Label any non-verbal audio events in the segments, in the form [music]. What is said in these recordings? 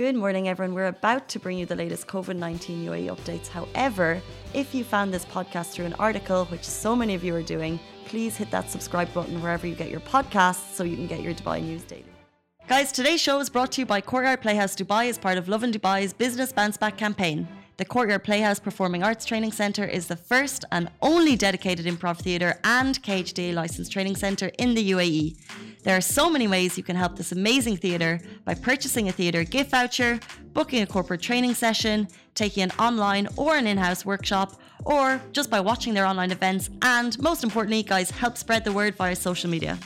Good morning, everyone. We're about to bring you the latest COVID 19 UAE updates. However, if you found this podcast through an article, which so many of you are doing, please hit that subscribe button wherever you get your podcasts so you can get your Dubai news daily. Guys, today's show is brought to you by Courtyard Playhouse Dubai as part of Lovin Dubai's Business Bounce Back campaign. The Courtyard Playhouse Performing Arts Training Centre is the first and only dedicated improv theatre and KHDA licensed training centre in the UAE. There are so many ways you can help this amazing theatre by purchasing a theatre gift voucher, booking a corporate training session, taking an online or an in house workshop, or just by watching their online events, and most importantly, guys, help spread the word via social media.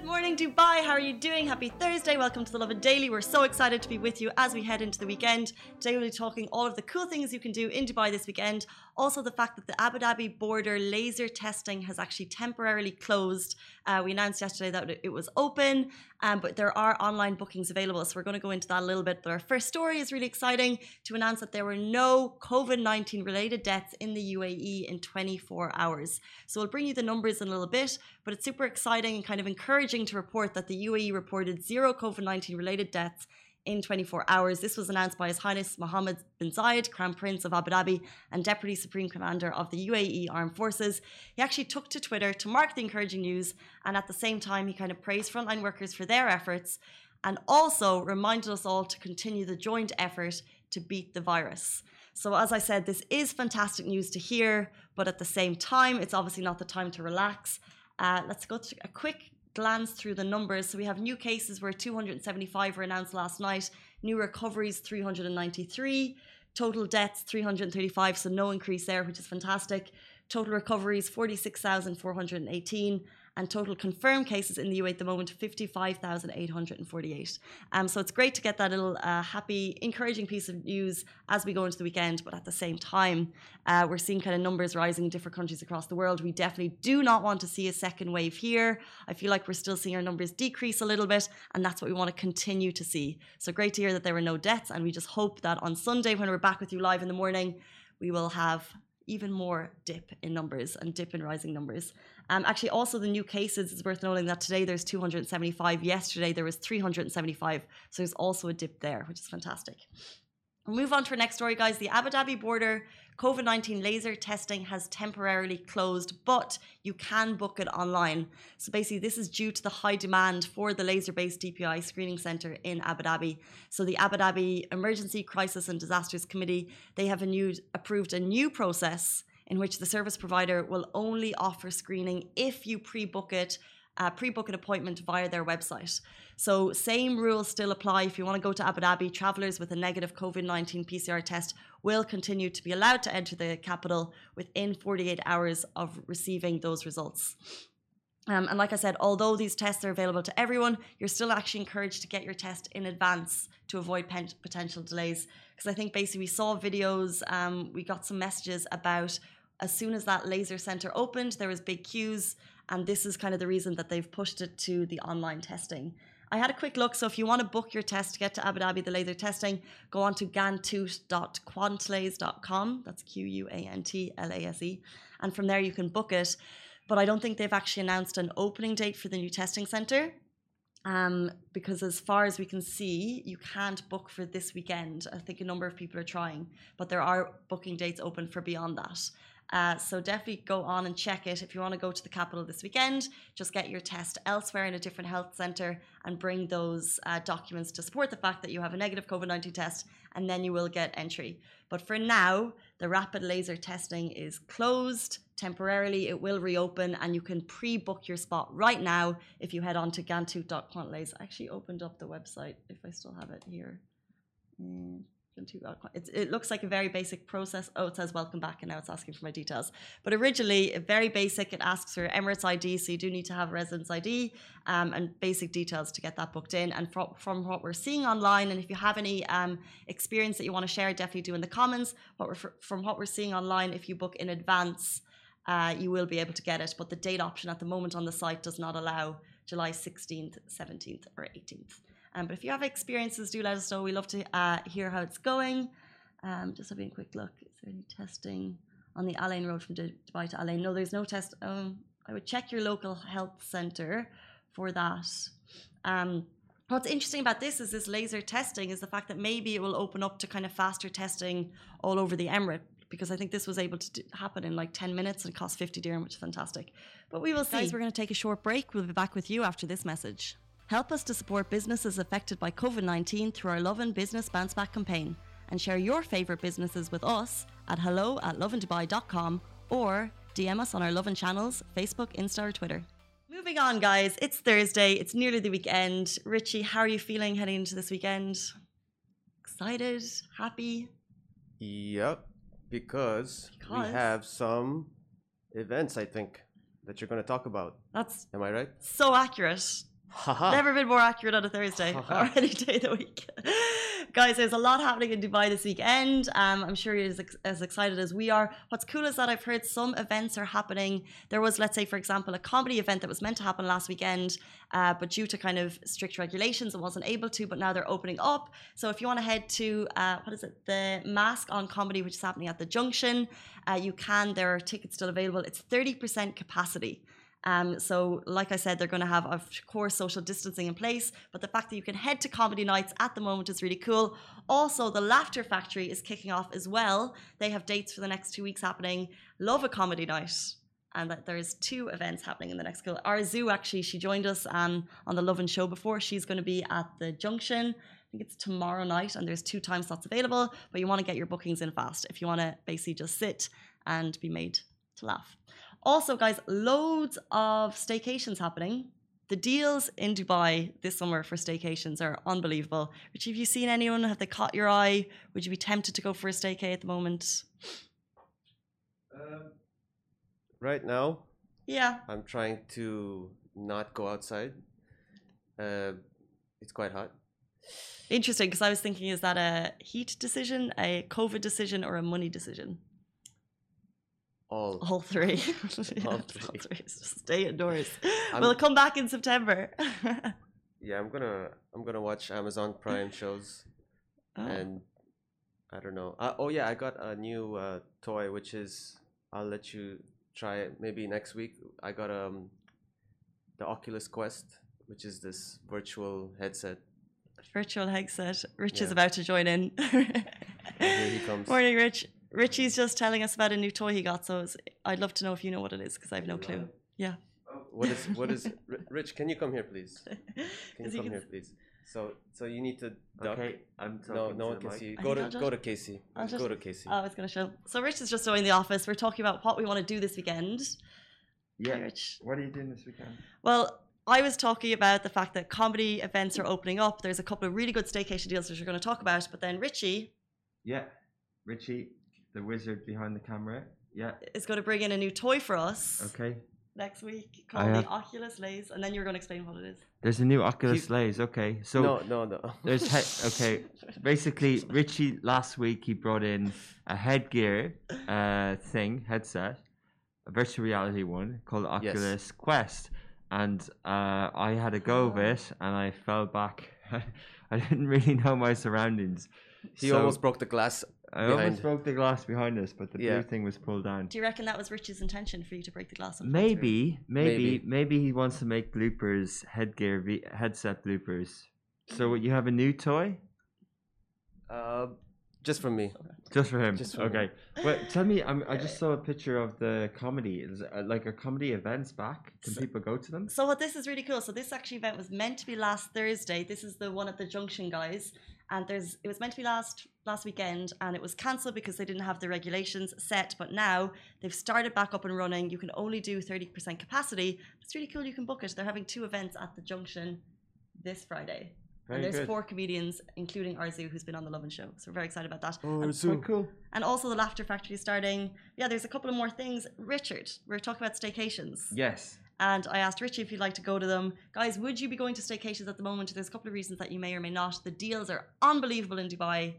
Good morning, Dubai. How are you doing? Happy Thursday. Welcome to the Lovin Daily. We're so excited to be with you as we head into the weekend. Today, we'll be talking all of the cool things you can do in Dubai this weekend. Also, the fact that the Abu Dhabi border laser testing has actually temporarily closed. Uh, we announced yesterday that it was open, um, but there are online bookings available. So, we're going to go into that a little bit. But our first story is really exciting to announce that there were no COVID 19 related deaths in the UAE in 24 hours. So, we'll bring you the numbers in a little bit, but it's super exciting and kind of encouraging to report that the UAE reported zero COVID 19 related deaths in 24 hours. This was announced by His Highness Mohammed bin Zayed, Crown Prince of Abu Dhabi and Deputy Supreme Commander of the UAE Armed Forces. He actually took to Twitter to mark the encouraging news, and at the same time, he kind of praised frontline workers for their efforts and also reminded us all to continue the joint effort to beat the virus. So, as I said, this is fantastic news to hear, but at the same time, it's obviously not the time to relax. Uh, let's go to a quick glance through the numbers. So we have new cases where 275 were announced last night, new recoveries 393, total deaths 335, so no increase there, which is fantastic. Total recoveries 46,418 and total confirmed cases in the UAE at the moment 55,848. Um, so it's great to get that little uh, happy, encouraging piece of news as we go into the weekend. But at the same time, uh, we're seeing kind of numbers rising in different countries across the world. We definitely do not want to see a second wave here. I feel like we're still seeing our numbers decrease a little bit, and that's what we want to continue to see. So great to hear that there were no deaths, and we just hope that on Sunday when we're back with you live in the morning, we will have even more dip in numbers and dip in rising numbers. Um, actually, also the new cases is worth noting that today there's 275. Yesterday there was 375. So there's also a dip there, which is fantastic. We'll move on to our next story, guys. The Abu Dhabi border COVID 19 laser testing has temporarily closed, but you can book it online. So basically, this is due to the high demand for the laser based DPI screening center in Abu Dhabi. So the Abu Dhabi Emergency Crisis and Disasters Committee, they have a new, approved a new process in which the service provider will only offer screening if you pre book it. Uh, pre-book an appointment via their website. So same rules still apply. If you want to go to Abu Dhabi, travelers with a negative COVID-19 PCR test will continue to be allowed to enter the capital within 48 hours of receiving those results. Um, and like I said, although these tests are available to everyone, you're still actually encouraged to get your test in advance to avoid potential delays. Because I think basically we saw videos, um, we got some messages about as soon as that laser center opened, there was big queues, and this is kind of the reason that they've pushed it to the online testing. I had a quick look, so if you want to book your test to get to Abu Dhabi, the laser testing, go on to gantut.quantlase.com. That's Q U A N T L A S E. And from there you can book it. But I don't think they've actually announced an opening date for the new testing center. Um, because as far as we can see, you can't book for this weekend. I think a number of people are trying, but there are booking dates open for beyond that. Uh, so definitely go on and check it. If you want to go to the capital this weekend, just get your test elsewhere in a different health centre and bring those uh, documents to support the fact that you have a negative COVID 19 test, and then you will get entry. But for now, the rapid laser testing is closed temporarily. It will reopen, and you can pre book your spot right now if you head on to gantut.quantlase. I actually opened up the website if I still have it here. Mm it looks like a very basic process. Oh, it says welcome back, and now it's asking for my details. But originally, very basic. It asks for Emirates ID, so you do need to have a residence ID um, and basic details to get that booked in. And from, from what we're seeing online, and if you have any um, experience that you want to share, definitely do in the comments. We're, from what we're seeing online, if you book in advance, uh, you will be able to get it. But the date option at the moment on the site does not allow July 16th, 17th, or 18th. Um, but if you have experiences, do let us know. We love to uh, hear how it's going. Um, just having a quick look. Is there any testing on the Al Ain Road from Dubai to Al Ain? No, there's no test. Um, I would check your local health centre for that. Um, What's interesting about this is this laser testing is the fact that maybe it will open up to kind of faster testing all over the emirate because I think this was able to do, happen in like 10 minutes and cost 50 dirham, which is fantastic. But we will see. Guys, we're going to take a short break. We'll be back with you after this message. Help us to support businesses affected by COVID 19 through our Lovin Business Bounce Back campaign and share your favourite businesses with us at hello at lovindubai.com or DM us on our Lovin channels, Facebook, Insta, or Twitter. Moving on, guys. It's Thursday. It's nearly the weekend. Richie, how are you feeling heading into this weekend? Excited? Happy? Yep, because, Because? we have some events, I think, that you're going to talk about. That's Am I right? so accurate. Haha. Never been more accurate on a Thursday or [laughs] any day of the week. Guys, there's a lot happening in Dubai this weekend. Um, I'm sure you're as, ex- as excited as we are. What's cool is that I've heard some events are happening. There was, let's say, for example, a comedy event that was meant to happen last weekend, uh, but due to kind of strict regulations, it wasn't able to. But now they're opening up. So if you want to head to uh, what is it, the Mask on Comedy, which is happening at the Junction, uh, you can. There are tickets still available. It's 30% capacity. Um, so, like I said, they're going to have, of course, social distancing in place. But the fact that you can head to comedy nights at the moment is really cool. Also, the Laughter Factory is kicking off as well. They have dates for the next two weeks happening. Love a comedy night. And that there's two events happening in the next couple. Arzu actually, she joined us um, on the Lovin Show before. She's going to be at the Junction. I think it's tomorrow night, and there's two time slots available. But you want to get your bookings in fast if you want to basically just sit and be made to laugh. Also, guys, loads of staycations happening. The deals in Dubai this summer for staycations are unbelievable. Which, have you seen anyone? Have they caught your eye? Would you be tempted to go for a staycay at the moment? Right now, Yeah. I'm trying to not go outside. Uh, it's quite hot. Interesting, because I was thinking, is that a heat decision, a COVID decision, or a money decision? All. All three. All All three. three. [laughs] Stay indoors. I'm- We'll come back in September. [laughs] Yeah, I'm gonna I'm gonna watch Amazon Prime shows Oh. and I don't know. Uh, oh yeah, I got a new uh, toy which is I'll let you try it maybe next week. I got um the Oculus Quest, which is this virtual headset. Virtual headset. Rich is about to join in. here he comes. [laughs] Morning, Rich. Richie's just telling us about a new toy he got, so it's- I'd love to know if you know what it is because I have no clue. Yeah. Oh, what is what is [laughs] Rich? Can you come here, please? [laughs] Can you come can here, please? So so you need to duck. Okay, I'm talking No, no to one the can mic. see you. Go to I'll go to Casey. I'll Go just- to Casey. Oh, it's going to show. So Rich is just joining the office. We're talking about what we want to do this weekend. Yeah. Hey, Rich. What are you doing this weekend? Well, I was talking about the fact that comedy events are opening up. There's a couple of really good staycation deals which we're going to talk about. But then Richie Yeah, Richie, the wizard behind the camera. Yeah. is going to bring in a new toy for us Okay. next week called the have- Oculus Lays. And then you're going to explain what it is. There's a new Oculus He- Lays. Okay. So no, no, no. [laughs] there's he- okay. Basically, Richie last week he brought in a headgear uh, thing, headset, a virtual reality one called Oculus Quest, and uh, I had a go of it, and I fell back. [laughs] I didn't really know my surroundings. He So- almost broke the glass. I almost broke the glass behind us, but the Yeah. blue thing was pulled down. Do you reckon that was Richie's intention for you to break the glass? and fall through? Maybe, maybe, Maybe. maybe he wants to make bloopers, headgear, v- headset bloopers. So you have a new toy Uh, just for me. just for him. Just for me. okay. Well, tell me, I'm, I just [laughs] saw a picture of the comedy. Is uh, like a comedy events back? Can So- people go to them? So what this is really cool. So this actually event was meant to be last Thursday. This is the one at the Junction, guys. And there's it was meant to be last last weekend, and it was cancelled because they didn't have the regulations set. But now they've started back up and running. You can only do thirty percent capacity. It's really cool. You can book it. They're having two events at the Junction this Friday. Very and there's good. four comedians, including Arzu, who's been on the Lovin Show. So we're very excited about that. Oh, And- so cool. and also the Laughter Factory is starting. Yeah, there's a couple of more things. Richard, we are talking about staycations. Yes. And I asked Richie if you'd like to go to them. Guys, would you be going to staycations at the moment? There's a couple of reasons that you may or may not. The deals are unbelievable in Dubai.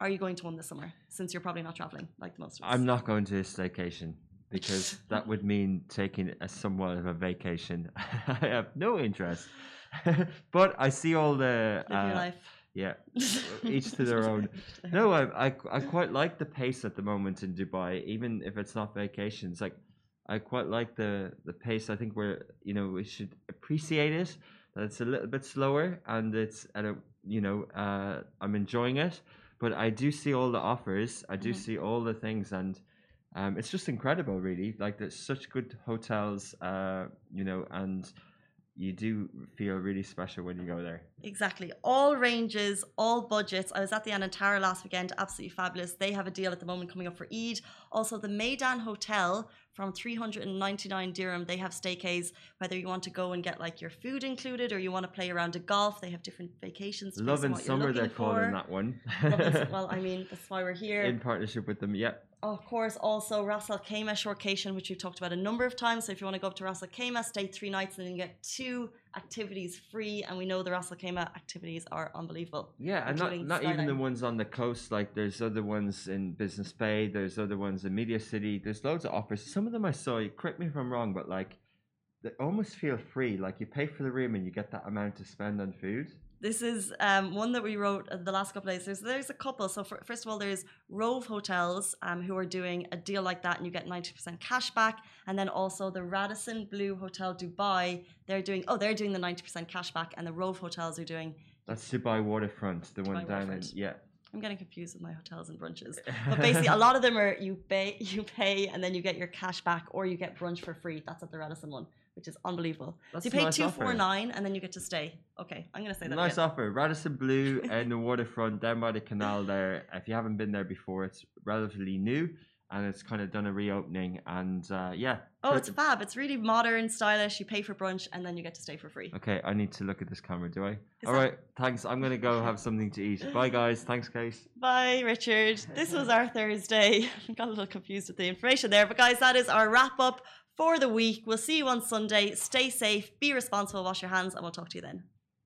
Are you going to one this summer? Since you're probably not traveling like most of us. I'm not going to a staycation because [laughs] that would mean taking a somewhat of a vacation. [laughs] I have no interest. [laughs] but I see all the uh, life. yeah, each to their own. No, I, I I quite like the pace at the moment in Dubai, even if it's not vacations. Like I quite like the the pace. I think we're you know we should appreciate it that it's a little bit slower and it's at a you know uh, I'm enjoying it, but I do see all the offers. I do Mhm. see all the things and. Um, it's just incredible, really. Like there's such good hotels, uh, you know, and you do feel really special when you go there. Exactly. All ranges, all budgets. I was at the Anantara last weekend, absolutely fabulous. They have a deal at the moment coming up for Eid. Also, the Meydan Hotel from 399 dirham, they have staycays, whether you want to go and get like your food included or you want to play around a golf. They have different vacations. Lovin summer, they're looking calling that one. And- [laughs] well, I mean, that's why we're here. in partnership with them. Oh, of course, also Ras Al Khaimah shortcation, which we've talked about a number of times. So if you want to go up to Ras Al Khaimah, stay three nights, and then you get two activities free. And we know the Ras Al Khaimah activities are unbelievable. yeah, and not not even the ones on the coast. Like there's other ones in Business Bay. There's other ones in Media City. There's loads of offers. Some of them I saw. You correct me if I'm wrong, but like they almost feel free. Like you pay for the room and you get that amount to spend on food. This is um, one that we wrote uh, the last couple of days. There's, there's a couple. So for, first of all, there's Rove Hotels um, who are doing a deal like that, and you get 90% cash back. And then also the Radisson Blu Hotel Dubai, they're doing oh they're doing the 90% cash back, and the Rove Hotels are doing. That's Dubai Waterfront, the one Dubai down in yeah. I'm getting confused with my hotels and brunches, [laughs] but basically a lot of them are you pay [laughs] you pay and then you get your cash back, or you get brunch for free. That's at the Radisson one, which is unbelievable. That's so you pay nice two four nine, and then you get to stay. Okay, I'm gonna say that. Nice again. offer. Radisson Blu [laughs] in the waterfront down by the canal there. If you haven't been there before, it's relatively new and it's kind of done a reopening. And uh, yeah. Oh, it's fab. It's really modern, stylish. You pay for brunch and then you get to stay for free. Okay, I need to look at this camera, do I? All that- right, thanks. I'm going to go have something to eat. Bye, guys. Thanks, Case. [laughs] Bye, Richard. This was our Thursday. [laughs] I got a little confused with the information there. But, guys, that is our wrap up for the week. We'll see you on Sunday. Stay safe, be responsible, wash your hands, and we'll talk to you then.